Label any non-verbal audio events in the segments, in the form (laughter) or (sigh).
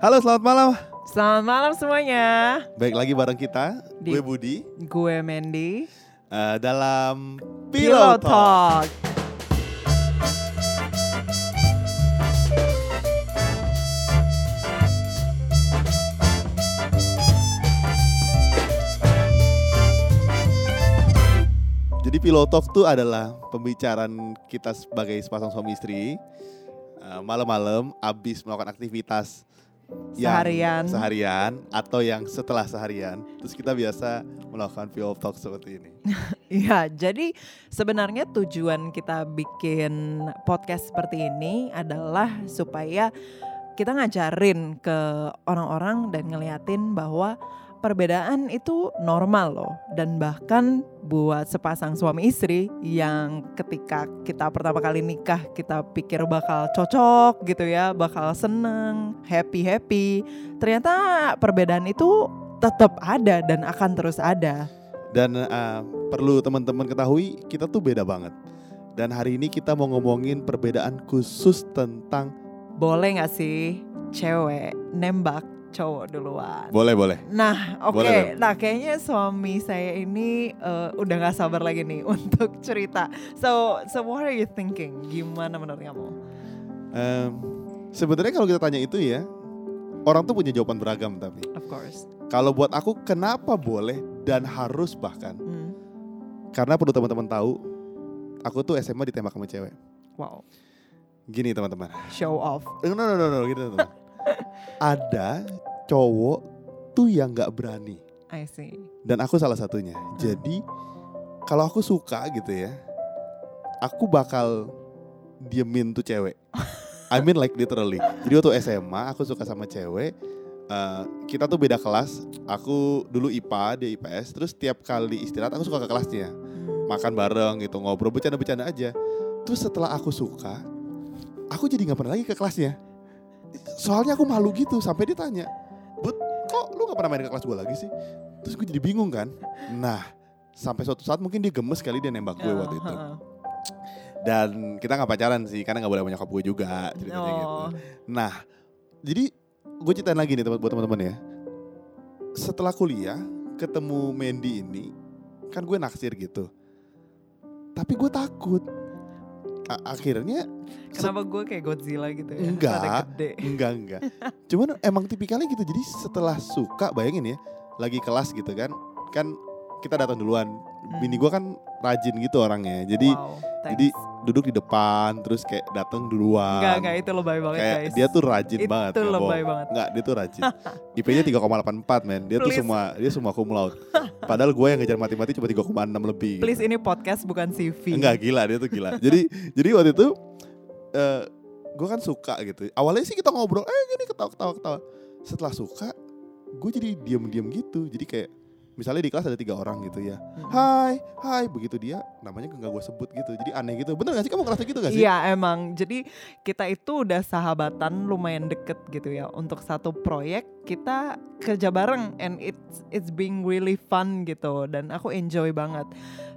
Halo, selamat malam. Selamat malam semuanya. Baik lagi bareng kita, Di- gue Budi Gue Mandy. eh, dalam Pillow Pillow Talk. Talk. Jadi Pillow Talk tuh adalah pembicaraan kita sebagai sepasang suami istri eh, malam-malam abis melakukan aktivitas yang Seharian. seharian atau yang setelah seharian. Terus kita biasa melakukan Pillow Talk seperti ini. (laughs) Iya, jadi sebenarnya tujuan kita bikin podcast seperti ini adalah supaya kita ngajarin ke orang-orang dan ngeliatin bahwa perbedaan itu normal loh dan bahkan buat sepasang suami istri yang ketika kita pertama kali nikah kita pikir bakal cocok gitu ya bakal seneng happy happy ternyata perbedaan itu tetap ada dan akan terus ada Dan eh, perlu teman-teman ketahui kita tuh beda banget. Dan hari ini kita mau ngomongin perbedaan khusus tentang boleh nggak sih cewek nembak cowok duluan boleh boleh. Nah, oke. Boleh, Nah, kayaknya suami saya ini eh, udah nggak sabar lagi nih (laughs) untuk cerita. So, so what are you thinking? Gimana menurut kamu? Em, sebenarnya kalau kita tanya itu ya, orang tuh punya jawaban beragam tapi Of course. kalau buat aku kenapa boleh dan harus bahkan Hmm. karena perlu teman-teman tahu, aku tuh SMA ditembak sama cewek. Wow. Gini teman-teman. Show off. No no no no, no gitu teman. Ada cowok tuh yang nggak berani I see. dan aku salah satunya. Jadi kalau aku suka gitu ya, aku bakal diemin tuh cewek. (laughs) I mean like literally. Jadi waktu SMA aku suka sama cewek. eh, kita tuh beda kelas. Aku dulu IPA, dia IPS. Terus tiap kali istirahat aku suka ke kelasnya. Hmm. Makan bareng gitu, ngobrol bercanda-bercanda aja. Terus setelah aku suka, aku jadi nggak pernah lagi ke kelasnya. Soalnya aku malu gitu sampai dia tanya, "Bud, kok lu nggak pernah main ke kelas gue lagi sih?" Terus gue jadi bingung kan. Nah, sampai suatu saat mungkin dia gemes kali dia nembak gue waktu itu. Uh-huh. Dan kita nggak pacaran sih, karena nggak boleh banyak gue juga ceritanya gitu. Oh. Nah, jadi gue ceritain lagi nih buat teman-teman ya. Setelah kuliah, ketemu Mandy ini, kan gue naksir gitu. Tapi gue takut. Akhirnya Kenapa gue kayak Godzilla gitu ya? Enggak. Gede. enggak enggak. Cuman emang tipikalnya gitu. Jadi setelah suka, bayangin ya, lagi kelas gitu kan, kan kita datang duluan. Bini gue kan rajin gitu orangnya. Jadi wow, thanks. jadi duduk di depan, terus kayak datang duluan. Enggak, enggak itu lebay banget kayak guys. dia tuh rajin itu banget nggak lebay bohong. banget. Enggak, dia tuh rajin. (laughs) IP-nya 3,84 men. Dia tuh Please. semua dia semua cum laude. (laughs) Padahal gue yang ngejar mati-mati cuma 3,6 lebih. gitu. Please ini podcast bukan CV. Enggak gila dia tuh gila. jadi jadi waktu itu eh gue kan suka gitu. Awalnya sih kita ngobrol, eh gini ketawa-ketawa ketawa. Setelah suka, gue jadi diem-diem gitu. Jadi kayak misalnya di kelas ada tiga orang gitu ya. Hmm. Hai, hai begitu dia namanya nggak gue sebut gitu. Jadi aneh gitu. Bener gak sih kamu ngerasa gitu gak sih? Iya emang, jadi kita itu udah sahabatan lumayan deket gitu ya. Untuk satu proyek kita kerja bareng and it's it's being really fun gitu dan aku enjoy banget.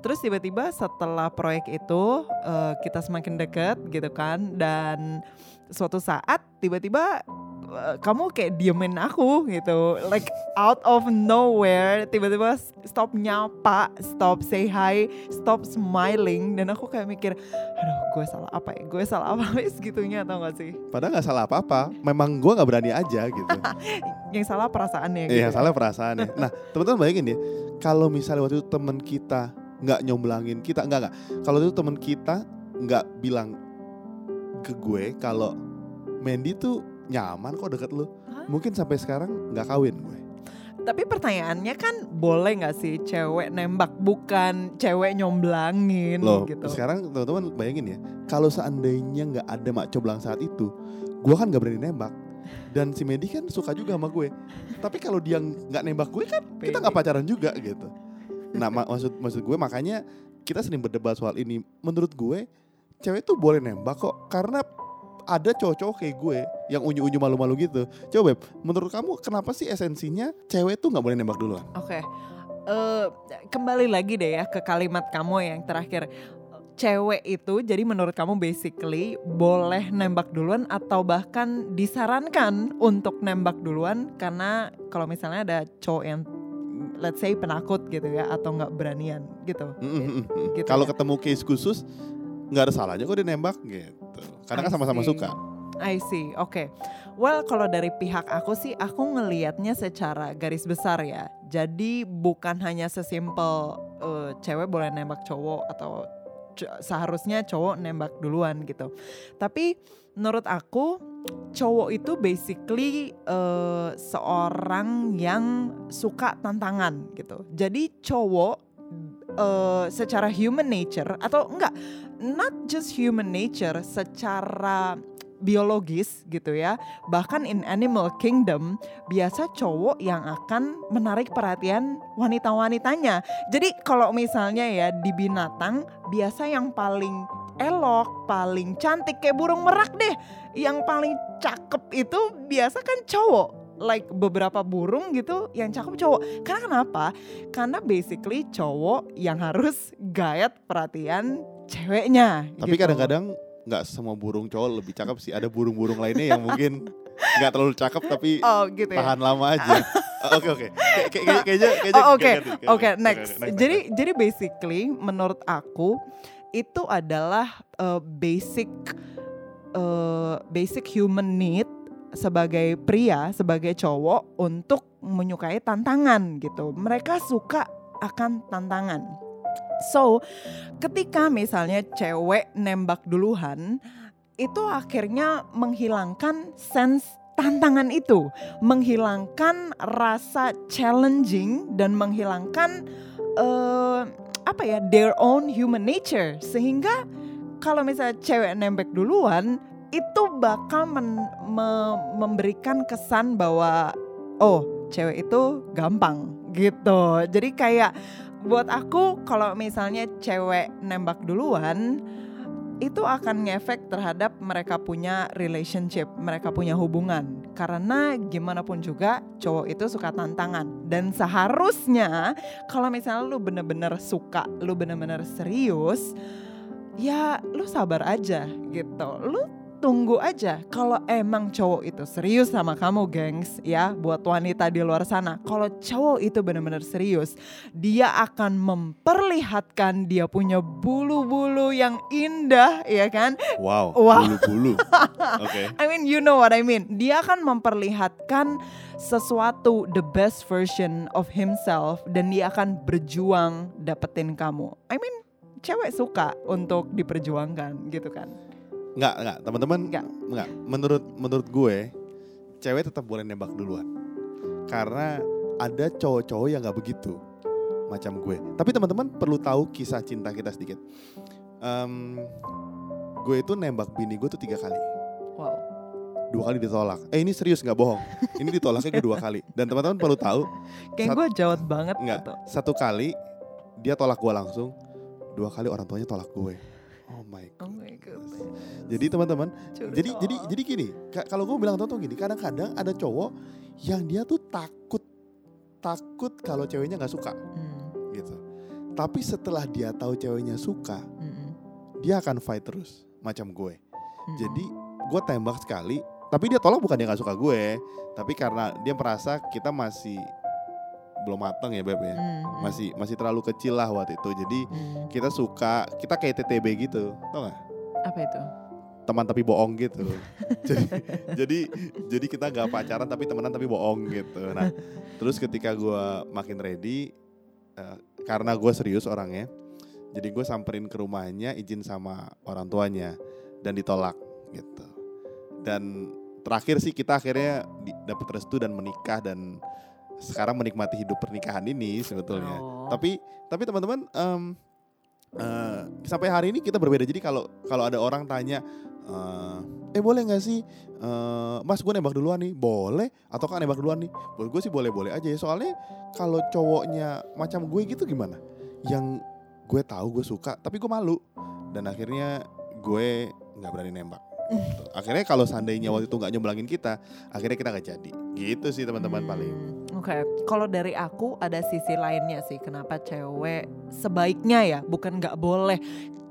Terus tiba-tiba setelah proyek itu eh, kita semakin deket gitu kan dan suatu saat tiba-tiba kamu kayak diemin aku gitu like out of nowhere tiba-tiba stop nyapa stop say hi stop smiling dan aku kayak mikir aduh gue salah apa ya gue salah apa (laughs) segitunya tau gak sih Padahal nggak salah apa-apa. Memang gue nggak berani aja gitu. (laughs) yang salah perasaannya gitu Iya, yang salah perasaannya. (laughs) Nah, teman-teman bayangin ya, kalau misalnya waktu itu teman kita nggak nyomblangin kita, nggak nggak. Kalau itu teman kita nggak bilang ke gue kalau Mandy tuh nyaman kok deket lu. Hah? Mungkin sampai sekarang nggak kawin gue. tapi pertanyaannya kan boleh nggak sih cewek nembak bukan cewek nyomblangin Loh, gitu sekarang teman-teman bayangin ya, kalau seandainya nggak ada mak coblang saat itu, gue kan nggak berani nembak. Dan si Mandy kan suka juga sama gue. Tapi kalau dia nggak nembak gue kan kita nggak pacaran juga gitu. Nah mak- maksud maksud gue makanya kita sering berdebat soal ini. Menurut gue cewek tuh boleh nembak kok karena ada cowok-cowok kayak gue yang unyu-unyu malu-malu gitu. Coba Beb, menurut kamu kenapa sih esensinya cewek tuh nggak boleh nembak duluan? Oke, Eh, kembali lagi deh ya ke kalimat kamu yang terakhir. cewek itu jadi menurut kamu basically boleh nembak duluan atau bahkan disarankan untuk nembak duluan karena kalau misalnya ada cowok yang let's say penakut gitu ya atau nggak beranian gitu. Mm, mm, mm, mm. Gitu Kalau ya. ketemu case khusus nggak ada salahnya kok dia nembak gitu. Karena kan sama-sama suka. I see, oke. Well, kalau dari pihak aku sih, aku ngelihatnya secara garis besar ya. Jadi bukan hanya sesimpel eh, cewek boleh nembak cowok atau seharusnya cowok nembak duluan gitu. Tapi menurut aku cowok itu basically eh, seorang yang suka tantangan gitu. Jadi cowok eh, secara human nature atau enggak, not just human nature, secara biologis gitu ya. Bahkan in animal kingdom biasa cowok yang akan menarik perhatian wanita-wanitanya. Jadi kalau misalnya ya di binatang biasa yang paling elok, paling cantik kayak burung merak deh. Yang paling cakep itu biasa kan cowok. Like beberapa burung gitu yang cakep cowok. Karena kenapa? Karena basically cowok yang harus gayat perhatian ceweknya. Tapi gitu. kadang-kadang nggak semua burung cowok lebih cakep sih. Ada burung-burung lainnya yang mungkin nggak terlalu cakep tapi Oh gitu ya. tahan lama aja. (laughs) Oke oke. Kayak- kayak- Kayaknya kayaknya Oh, Oke, oke, next, Jadi next. jadi basically menurut aku itu adalah uh, basic uh, basic human need sebagai pria, sebagai cowok untuk menyukai tantangan gitu. Mereka suka akan tantangan. So, ketika misalnya cewek nembak duluan, itu akhirnya menghilangkan sense tantangan itu, menghilangkan rasa challenging dan menghilangkan eh, apa ya their own human nature sehingga kalau misalnya cewek nembak duluan itu bakal men- me- memberikan kesan bahwa oh cewek itu gampang gitu jadi kayak buat aku kalau misalnya cewek nembak duluan itu akan ngefek terhadap mereka punya relationship, mereka punya hubungan. Karena gimana pun juga cowok itu suka tantangan. Dan seharusnya kalau misalnya lu bener-bener suka, lu bener-bener serius, ya lu sabar aja gitu. Lu tunggu aja kalau emang cowok itu serius sama kamu gengs ya buat wanita di luar sana kalau cowok itu benar-benar serius dia akan memperlihatkan dia punya bulu-bulu yang indah ya kan Wow, Wow. bulu-bulu. (laughs) Oke. I mean you know what I mean dia akan memperlihatkan sesuatu the best version of himself dan dia akan berjuang dapetin kamu I mean cewek suka untuk diperjuangkan gitu kan Enggak, enggak, teman-teman. Nggak. Enggak. Menurut menurut gue, cewek tetap boleh nembak duluan. Karena ada cowok-cowok yang nggak begitu macam gue. Tapi teman-teman perlu tahu kisah cinta kita sedikit. Em, gue itu nembak bini gue tuh tiga kali. wow Dua kali ditolak. Eh ini serius nggak bohong. Ini ditolaknya gue dua kali. Dan teman-teman perlu tahu, kayak gue jawab banget Nggak. gitu satu kali dia tolak gue langsung, dua kali orang tuanya tolak gue. Oh my oh god. my god Jadi teman-teman, jadi jadi jadi gini, ka- kalau gue bilang tonton gini, kadang-kadang ada cowok yang dia tuh takut takut kalau ceweknya nggak suka Hmm, gitu. Tapi setelah dia tahu ceweknya suka, hmm, dia akan fight terus macam gue. hmm. Jadi gue tembak sekali, tapi dia tolak bukan dia nggak suka gue, tapi karena dia merasa kita masih belum matang ya beb ya, Hmm, hmm, masih masih terlalu kecil lah waktu itu. Jadi hmm. kita suka, kita kayak TTB gitu, tau gak? apa itu teman tapi bohong gitu. (laughs) jadi jadi jadi kita nggak pacaran tapi temenan tapi bohong gitu. Nah, terus ketika gua makin ready eh, karena gue serius orangnya, jadi gue samperin ke rumahnya izin sama orang tuanya dan ditolak gitu. Dan terakhir sih kita akhirnya dapat restu dan menikah dan sekarang menikmati hidup pernikahan ini sebetulnya. Oh. Tapi tapi teman-teman em, eh, sampai hari ini kita berbeda. Jadi kalau kalau ada orang tanya, eh, eh boleh nggak sih, eh, Mas gue nembak duluan nih, boleh? Atau kan nembak duluan nih? Buat gue sih boleh-boleh aja ya. Soalnya kalau cowoknya macam gue gitu gimana? Yang gue tahu gue suka, tapi gue malu. Dan akhirnya gue nggak berani nembak. Gitu. Akhirnya kalau seandainya waktu itu nggak nyemblangin kita, akhirnya kita nggak jadi. Gitu sih teman-teman paling. Oke, kalau dari aku ada sisi lainnya sih kenapa cewek sebaiknya ya, bukan nggak boleh.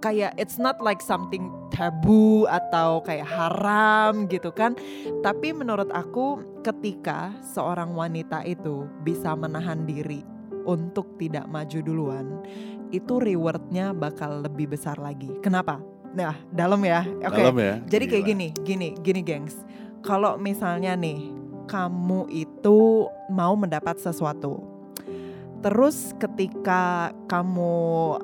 Kayak it's not like something tabu atau kayak haram gitu kan. Tapi menurut aku ketika seorang wanita itu bisa menahan diri untuk tidak maju duluan, itu rewardnya bakal lebih besar lagi. Kenapa? Nah, dalam ya. Oke. Dalam ya. Jadi kayak gini, gini, gini gengs. Kalau misalnya nih kamu itu mau mendapat sesuatu. Terus ketika kamu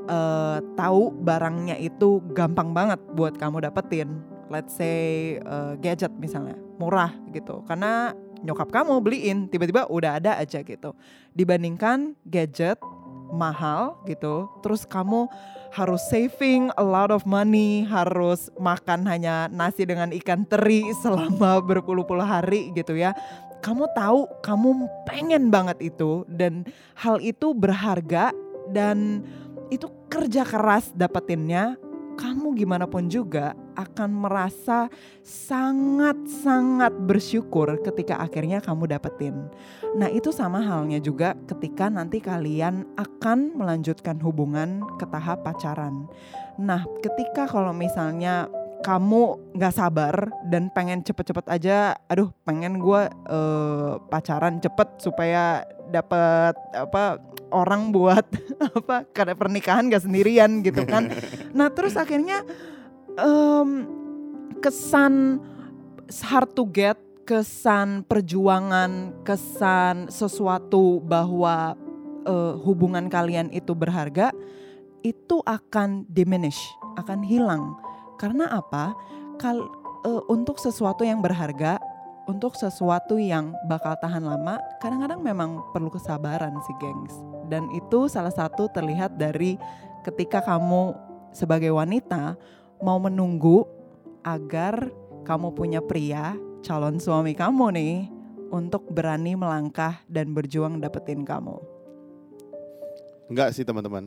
eh, tahu barangnya itu gampang banget buat kamu dapetin. Let's say eh, gadget misalnya, murah gitu. Karena nyokap kamu beliin, tiba-tiba udah ada aja gitu. Dibandingkan gadget mahal gitu, terus kamu harus saving a lot of money, harus makan hanya nasi dengan ikan teri (laughs) selama berpuluh-puluh hari gitu ya. Kamu tahu kamu pengen banget itu dan hal itu berharga dan itu kerja keras dapetinnya. Kamu gimana pun juga akan merasa sangat-sangat bersyukur ketika akhirnya kamu dapetin. Nah itu sama halnya juga ketika nanti kalian akan melanjutkan hubungan ke tahap pacaran. Nah ketika kalau misalnya kamu nggak sabar dan pengen cepet-cepet aja, aduh pengen gue eh, pacaran cepet supaya dapet apa orang buat (laughs) apa karena pernikahan gak sendirian gitu kan. (laughs) Nah terus akhirnya em, kesan hard to get, kesan perjuangan, kesan sesuatu bahwa eh, hubungan kalian itu berharga, itu akan diminish, akan hilang. Karena apa? Kal eh, untuk sesuatu yang berharga, untuk sesuatu yang bakal tahan lama, kadang-kadang memang perlu kesabaran sih, gengs. Dan itu salah satu terlihat dari ketika kamu sebagai wanita mau menunggu agar kamu punya pria calon suami kamu nih untuk berani melangkah dan berjuang dapetin kamu. Enggak sih teman-teman.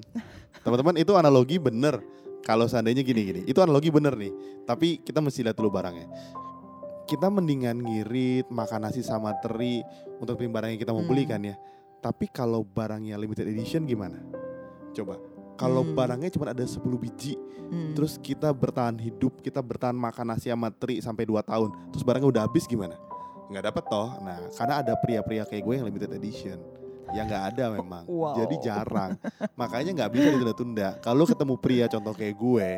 Teman-teman itu analogi bener. Kalau seandainya gini-gini, itu analogi bener nih. Tapi kita mesti lihat dulu barangnya. Kita mendingan ngirit, makan nasi sama teri untuk barang yang kita mau Hmm. beli kan ya. Tapi kalau barangnya limited edition gimana? Coba. Kalau Hmm. barangnya cuma ada 10 biji, Hmm. terus kita bertahan hidup, kita bertahan makan nasi sama teri sampai 2 tahun, terus barangnya udah habis gimana? Nggak dapet toh. Nah, karena ada pria-pria kayak gue yang limited edition. Ya nggak ada memang. Wow. Jadi jarang. (laughs) Makanya nggak bisa ditunda-tunda. Kalau ketemu pria contoh kayak gue,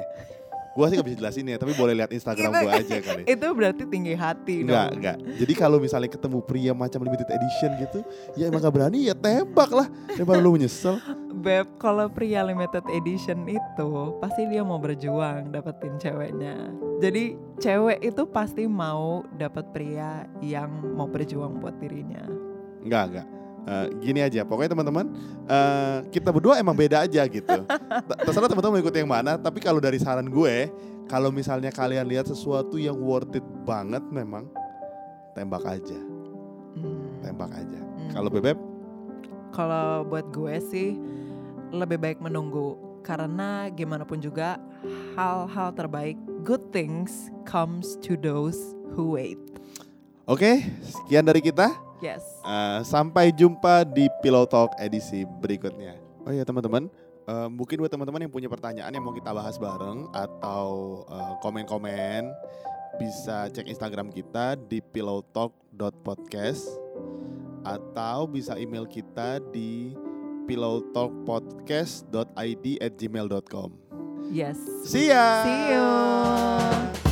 gue sih nggak bisa jelasin ya. Tapi boleh lihat Instagram Itu- gue aja kali. itu berarti tinggi hati Enggak, dong. enggak. Jadi kalau misalnya ketemu pria macam limited edition gitu, ya emang gak berani ya tembak lah. Daripada lu menyesal. Beb, kalau pria limited edition itu pasti dia mau berjuang dapetin ceweknya. Jadi cewek itu pasti mau dapat pria yang mau berjuang buat dirinya. Enggak, enggak. Eh, gini aja, pokoknya teman-teman, eh, kita berdua emang beda aja gitu. (laughs) Terserah teman-teman mau ikut yang mana, tapi kalau dari saran gue, kalau misalnya kalian lihat sesuatu yang worth it banget memang, tembak aja, Hmm. tembak aja. Hmm. Kalau bebek, Kalau buat gue sih lebih baik menunggu karena gimana pun juga hal-hal terbaik good things comes to those who wait. oke, sekian dari kita. Yes. Eh, sampai jumpa di Pillow Talk edisi berikutnya. Oh iya teman-teman, eh, mungkin buat teman-teman yang punya pertanyaan yang mau kita bahas bareng atau eh, komen-komen bisa cek Instagram kita di pillowtalk.podcast atau bisa email kita di pillowtalkpodcast.id at gmail.com. Yes. See ya! See you.